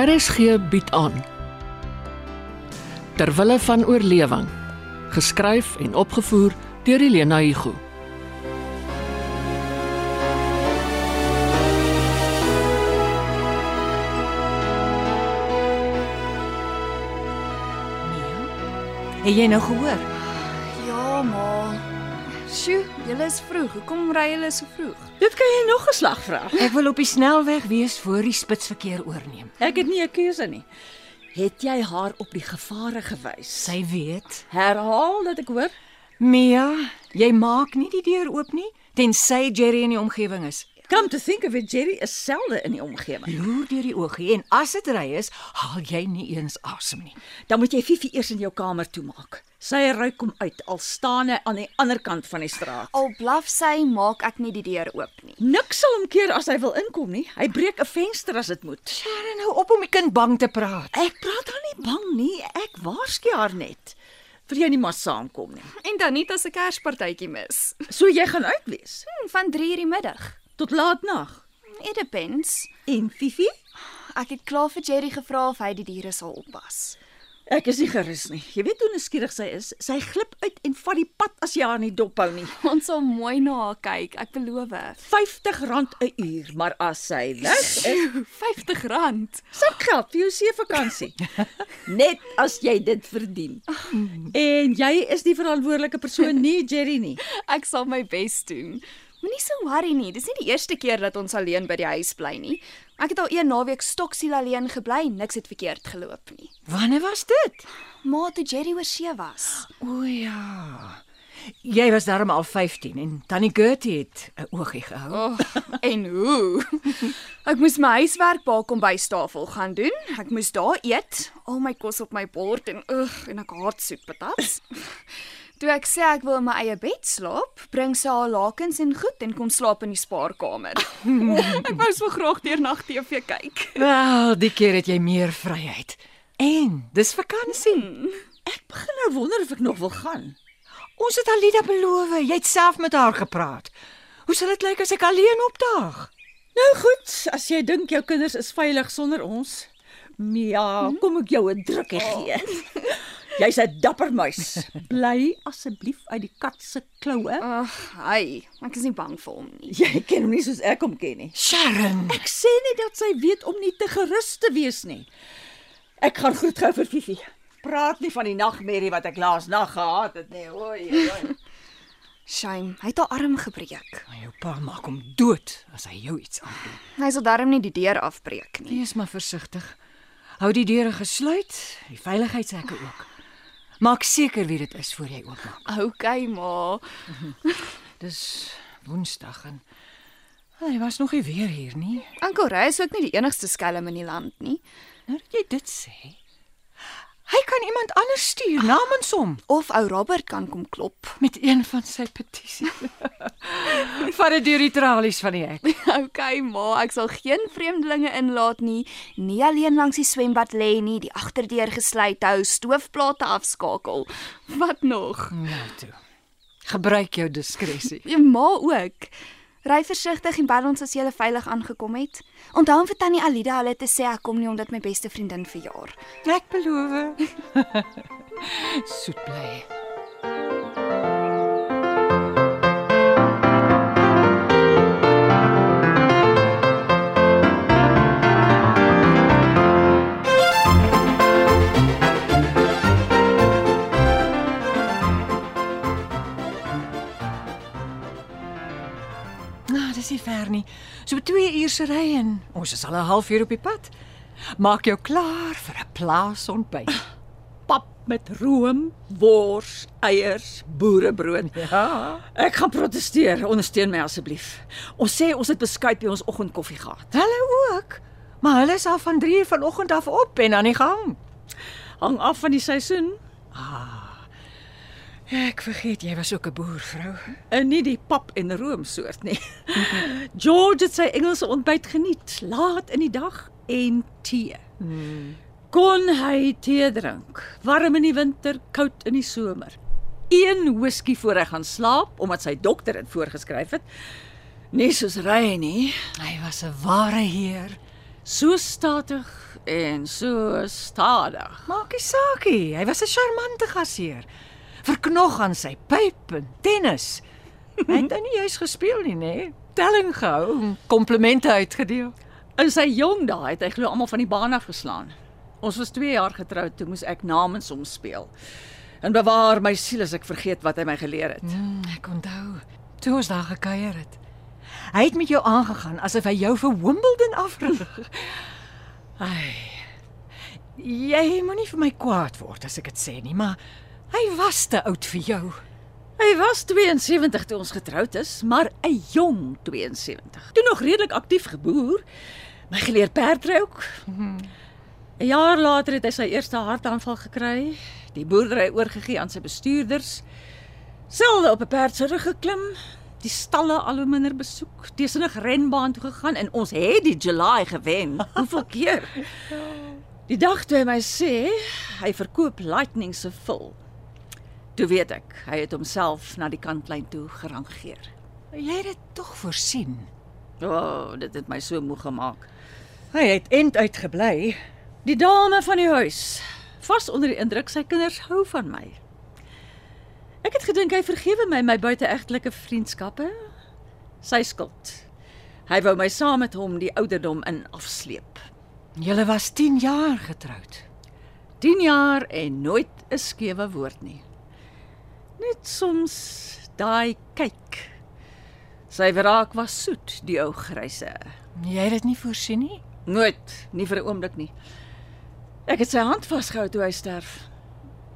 RSG bied aan. Terwille van oorlewing. Geskryf en opgevoer deur Elena Igu. Mia? Het jy nou gehoor? Sjoe, julle is vroeg. Hoekom ry julle so vroeg? Dit kan jy nog 'n slag vra. Ek wil op die snelweg wees voor die spitsverkeer oorneem. Ek het nie 'n keuse nie. Het jy haar op die gevare gewys? Sy weet. Herhaal dat ek hoor. Mia, jy maak nie die deur oop nie tensy Jerry in die omgewing is. Come to think of it, Jerry is selde in die omgewing. Loer deur die oogie en as dit ry is, haal jy nie eens asem nie. Dan moet jy Fifi eers in jou kamer toemaak. Sy ruik hom uit al staan hy aan die ander kant van die straat. Al blaf sy, maak ek nie die deur oop nie. Niks sal hom keer as hy wil inkom nie. Hy breek 'n venster as dit moet. Sharon, nou op om die kind bang te praat. Ek praat haar nie bang nie. Ek waarsku haar net. Vir jy nie maar saamkom nie. En dan nie as 'n kerspartytjie mis. So jy gaan uit wees Hm, Van 3:00 die middag. Tot laat nag. It depends. En Fifi? Ek het klaar vir Jerry gevra of hy die diere sal oppas. Ek is nie gerus nie. Jy weet hoe nuuskierig sy is. Sy glip uit en vat die pad as jy haar nie dophou nie. Ons sal mooi na haar kyk, ek beloof. R50 'n uur, maar as sy weg is, R50. sakgeld vir jou seevakansie. Net as jy dit verdien. En jy is die verantwoordelike persoon nie, Jerry nie. Ek sal my bes doen. Moenie so worry nie. Dis nie die eerste keer dat ons alleen by die huis bly nie. Ek het al een naweek stoksiel alleen gebly, niks het verkeerd geloop nie. Wanneer was dit? Maar toe Jerry oor see was. O ja. Jy was darm al 15 en Tannie Gertie het 'n oogie gehou. Oh, en hoe? Ek moes my huiswerk by kom by tafel gaan doen. Ek moes daar eet, al my kos op my bord en ugh, en ek haat soet patats. Toe ek sê ek wil in my eie bed slaap, bring sy haar lakens en goed en kom slaap in die spaarkamer. ek wou so graag deurnag TV kyk. Wel, die keer het jy meer vryheid. En dis vakansie. Ek begin nou wonder of ek nog wil gaan. Ons het Alida beloof, jy het self met haar gepraat. Hoe sal dit lyk as ek alleen opdaag? Nou goed, as jy dink jou kinders is veilig sonder ons, Mia, kom ek jou 'n drukkie gee. Jy's 'n dapper muis. Bly asseblief uit die kat se kloue. Ag, hy, ek is nie bang vir hom nie. Jy ken hom nie soos ek hom ken nie. Sharon, Ek sê net dat sy weet om nie te gerus te wees nie. Ek gaan groet gou vir Fifi. Praat nie van die nagmerrie wat ek laas nag gehad het nie. Oei, oei. Shame, hy het haar arm gebreek. jou pa maak hom dood as hy jou iets aandoen. Hy sal darm nie die deur afbreek nie. Wees maar versigtig. Hou die deure gesluit, die veiligheidshekke ook. Maak seker wie dit is voor jy oopmaak. Okay, ma. Dis Woensdag en hy was nog nie weer hier nie. Oom Ray is ook nie die enigste skelm in die land nie. Nou dat jy dit sê. Kan iemand anders stuur namens hom Of ou Robert kan kom klop. met een van sy petisies. Vat dit deur die tralies van die hek. Okay, ma, ek sal geen vreemdelinge inlaat nie. Nie alleen langs die swembad lê nie, die agterdeur gesluit hou, stoofplate afskakel. Wat nog? Nou toe. Gebruik jou diskresie. Ja, ma ook. Ry versigtig en bel ons as jy veilig aangekom het. Onthou om vir tannie Alida hulle te sê ek kom nie omdat my beste vriendin verjaar. Ek beloof. Soet bly. Nou, dis nie ver nie. So 2 uur se ry en ons is al 'n halfuur op die pad. Maak jou klaar vir 'n plaasontbyt. Pap met room, wors, eiers, boerebrood. Ja. Ek gaan proteseer. Ondersteun my asseblief. Ons sê ons het beskuit by ons oggendkoffie gehad. Hulle ook. Maar hulle is al van 3 uur vanoggend af op en aan die gang. Hang af van die seisoen. Ek vergeet jy was ook 'n boervrou. En nie die pap en room soort nie. George het sy Engelse ontbyt geniet, laat in die dag en tee. Kon hy tee drink, warm in die winter, koud in die somer. Een whisky voor hy gaan slaap omdat sy dokter dit voorgeskryf het. Nie soos ry nie. Hy was 'n ware heer. So statig en so stadig. Maak nie saakie, hy was 'n charmante gasheer. Verknog aan sy pyp en tennis. Hy het nou nie juis gespeel nie, nê? Telling gehou, en komplimente uitgedeel. In sy jong dae het hy glo almal van die baan af geslaan. Ons was 2 jaar getroud, toe moes ek namens hom speel. En bewaar my siel as ek vergeet wat hy my geleer het. Mm, ek onthou toe ons daar gekuier het. Hy het met jou aangegaan asof hy jou vir Wimbledon afrig. Ai. Jy moenie vir my kwaad word as ek dit sê nie, maar hy was te oud vir jou. Hy was 72 toe ons getroud is, maar 'n jong 72. Toe nog redelik aktief geboer. My geleer perdry ook. 'n Jaar later het hy sy eerste hartaanval gekry, die boerdery oorgegee aan sy bestuurders. Selde op 'n perd se rug geklim, die stalle al hoe minder besoek, teesinnig renbaan toe gegaan en ons het die July gewen. Hoeveel keer? Die dag toe hy my sê hy verkoop Lightning se vul. Toe weet ek, hy het homself na die kantlyn toe gerangeer. Jy het dit tog voorsien. O, oh, dit het my so moeg gemaak. Hy het end uitgebly. Die dame van die huis, vas onder die indruk sy kinders hou van my. Ek het gedink hy vergewe my my buiteegtelike vriendskappe. Sy skuld. Hy wou my saam met hom die ouderdom in afsleep. Julle was 10 jaar getroud. 10 jaar en nooit 'n skewe woord nie. Net soms daai kyk. Sy wraak was soet, die ou gryse. Jy het dit nie voorsien nie. Nooit, nie vir 'n oomblik nie. Ek het sy hand vasgehou toe hy sterf.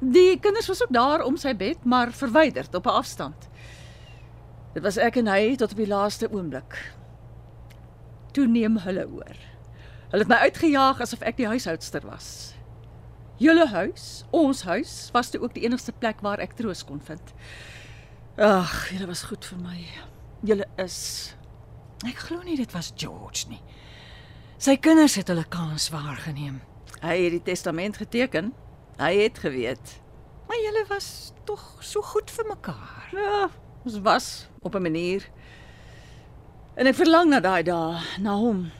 Die kinders was ook daar om sy bed, maar verwyderd op 'n afstand. Dit was ek en hy tot op die laaste oomblik. Toe neem hulle oor. Hulle het my uitgejaag asof ek die huishoudster was. Julle huis, ons huis, was toe ook die enigste plek waar ek troos kon vind. Ag, julle was goed vir my. Julle is Ek glo nie dit was George nie. Sy kinders het hulle kans waargeneem. hy het die testament geteken. Hy het geweet. Maar julle was tog so goed vir mekaar. Ja, ons was op 'n manier. En ek verlang na daai dae, na hom.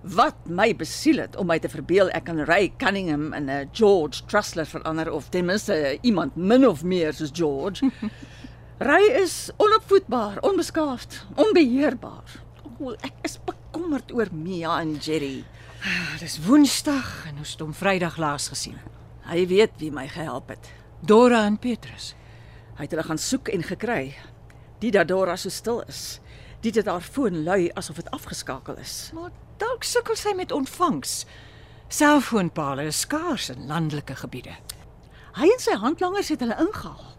Wat my besiel het om my te verbeel ek kan Ray Cunningham in 'n George Trussler verander of ten minste iemand min of meer soos George. Ray is onopvoedbaar, onbeskaafd, onbeheerbaar. O, ek is bekommerd oor Mia en Jerry. Dis Woensdag en ons het hom Vrydag laas gesien. Hy weet wie my gehelp het. Dora en Petrus. Hy het hulle gaan soek en gekry. Die dat Dora so stil is. Dit haar foon lui asof dit afgeskakel is. Maar dalk sukkel sy met ontvangs. Selfoonpale is skaars in landelike gebiede. Hy en sy handlangers het hulle ingehaal.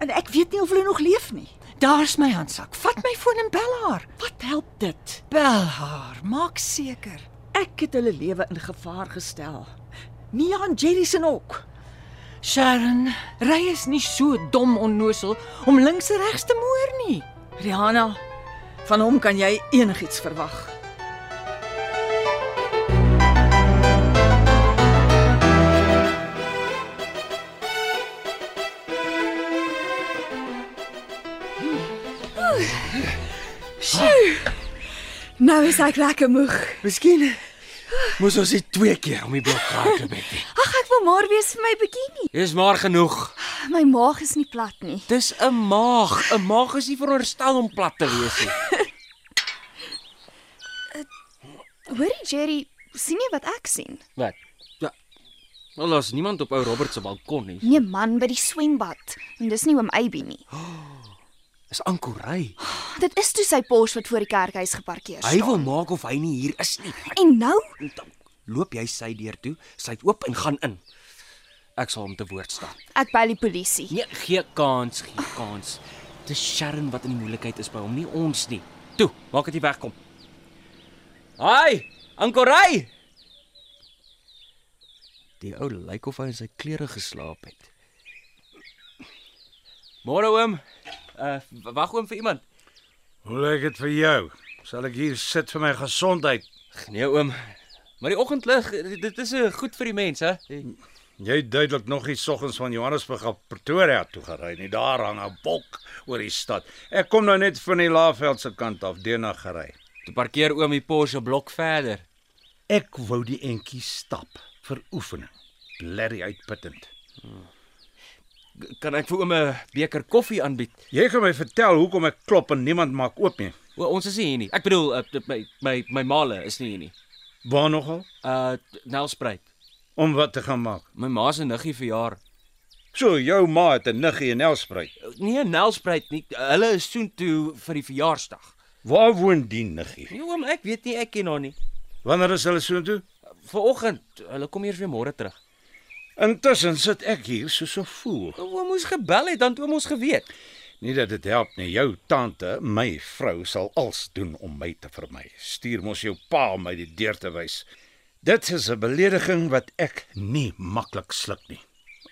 En ek weet nie of hulle nog leef nie. Daar's my handsak. Vat my foon en bel haar. Wat help dit? Bel haar, maak seker. Ek het hulle lewe in gevaar gestel. Mia en Jerry se ook. Sharon, ry is nie so dom onnosel om links en regs te moer nie. Rihanna, van hom kan jy enigiets verwag. Nou is ek lekker moeg. Miskien moes ons dit twee keer om die blok gehardloop het. nie. Ag, ek wil maar wees vir my bikini. Dis maar genoeg. My maag is nie plat nie. Dis 'n maag. 'n Maag is nie veronderstel om plat te wees nie. Hoorie Jerry, sien jy wat ek sien? Wat? Ja. Wel, daar's niemand op ou Robert se balkon nie. Nee man, by die swembad. En dis nie oom Abby nie. Dis ankorai. Dit is toe sy Porsche wat voor die kerkhuis geparkeer Hy staan. wil maak of hy nie hier is nie. En nou? Loop jy sy deur toe, sy het oop en gaan in. Ek sal hom te woord staan. Ek bel die polisie. Nee, gee kans, gee kans. Dis Sharon wat in die moeilikheid is by hom, nie ons nie. Toe, maak dit wegkom. Haai, ankorai. Die ou lyk of hy in sy klere geslaap het. Môre oom. Uh wag oom vir iemand. Hoe lyk dit vir jou? Sal ek hier sit vir my gesondheid? Nee oom. Maar die oggendlig, dit is 'n goed vir die mens, hè? Jy het duidelik nog nie soggens van Johannesburg af Pretoria toe gery nie. Daar hang 'n wolk oor die stad. Ek kom nou net van die Laagveld se kant af, deurna gery. Toe parkeer oom die Porsche blok verder. Ek wou die entjie stap vir oefening. Blerry uitputtend. Kan ek vir oom 'n beker koffie aanbied? Jy kan my vertel hoekom ek klop en niemand maak oop nie. O, ons is nie hier nie. Ek bedoel uh, my my my male is nie hier nie. Waar nogal? Uh Nelspruit. Om wat te gaan maak. My ma se niggie verjaar. So jou ma het 'n niggie in Nelspruit. Nee, Nelspruit nie. Hulle is soontoe vir die verjaarsdag. Waar woon die niggie? Nee oom, ek weet nie, ek ken haar nie. Wanneer is hulle soontoe? Vanoggend, hulle kom eers weer môre terug. Intussen sit ek hier soos 'n fool. Oom moes gebel het, dan oom ons geweet. Nie dat dit help nie. Jou tante, my vrou, sal alles doen om my te vermy. Stuur mos jou pa om my die deur te wys. Dit is 'n belediging wat ek nie maklik sluk nie.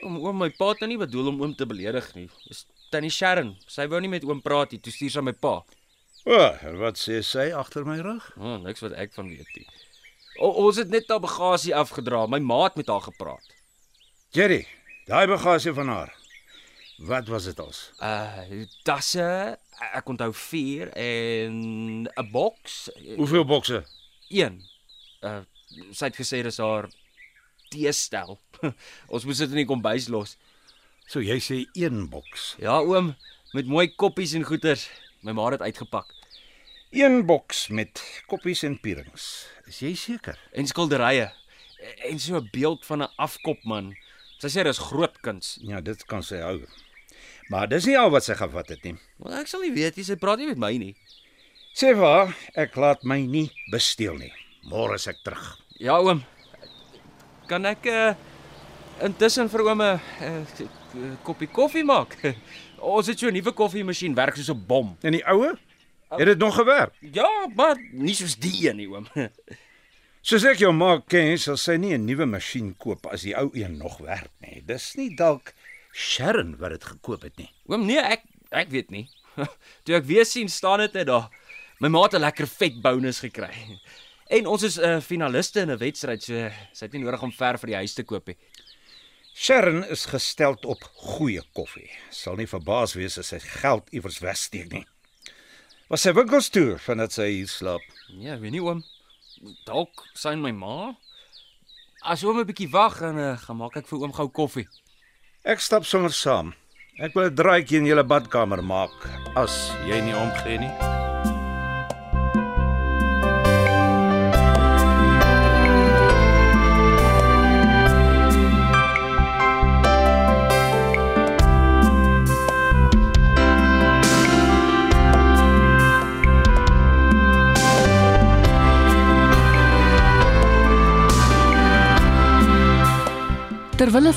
Oom, oom my pa het nou nie bedoel om oom te beledig nie. Dis Tannie Sharon. Sy wou nie met oom praat nie, toe stuur sy my pa. O, en wat sê sy agter my rug? O, oh, niks wat ek van weet nie. O, ons het net haar bagasie afgedra. My ma het met haar gepraat. Jerry, daai bagasie van haar. Wat was dit ons? Uh tasse, ek onthou 4 en 'n boks, Hoeveel bokse? 1. Uh sy het gesê dis haar teestel. ons moes dit in die kombuis los. So jy sê een boks. Ja, oom, met mooi koppies en goeters. My ma het uitgepak. Een boks met koppies en pierings. Is jy seker? En skilderye. En so 'n beeld van 'n afkopman. Sy sê dis groot kuns. Ja, dit kan sy hou. Maar dis nie al wat sy gevat het nie. Maar ek sal nie weet nie, sy praat nie met my nie. Sê vir haar, ek laat my nie besteel nie. Môre is ek terug. Ja, oom. Kan ek uh intussen vir oom 'n uh, koppie koffie maak? Ons het so 'n nuwe koffiemasjien werk soos 'n bom. En die oue? Het dit nog gewerk? Ja, maar nie soos die een nie, oom. Soos ek jou ma ken, sal sy nie 'n nuwe masjien koop as die ou een nog werk nie. Dis nie dalk Sharon wat dit gekoop het nie. Oom, nee, ek ek weet nie. Toe ek weer sien staan dit net daar. My ma het 'n lekker vet bonus gekry. En ons is 'n uh, finaliste in 'n wedstryd, so sy het nie nodig om ver vir die huis te koop nie. Sharon is gestel op goeie koffie. Sal nie verbaas wees as sy geld iewers wegsteek nie. Was sy winkels toe vandat sy hier slaap? Ja, weet nie oom. Dalk sien my ma. As oom 'n bietjie wag en uh, gaan maak ek vir oom gou koffie. Ek stap sommer saam. Ek wil 'n draaitjie in julle badkamer maak as jy nie omgee nie.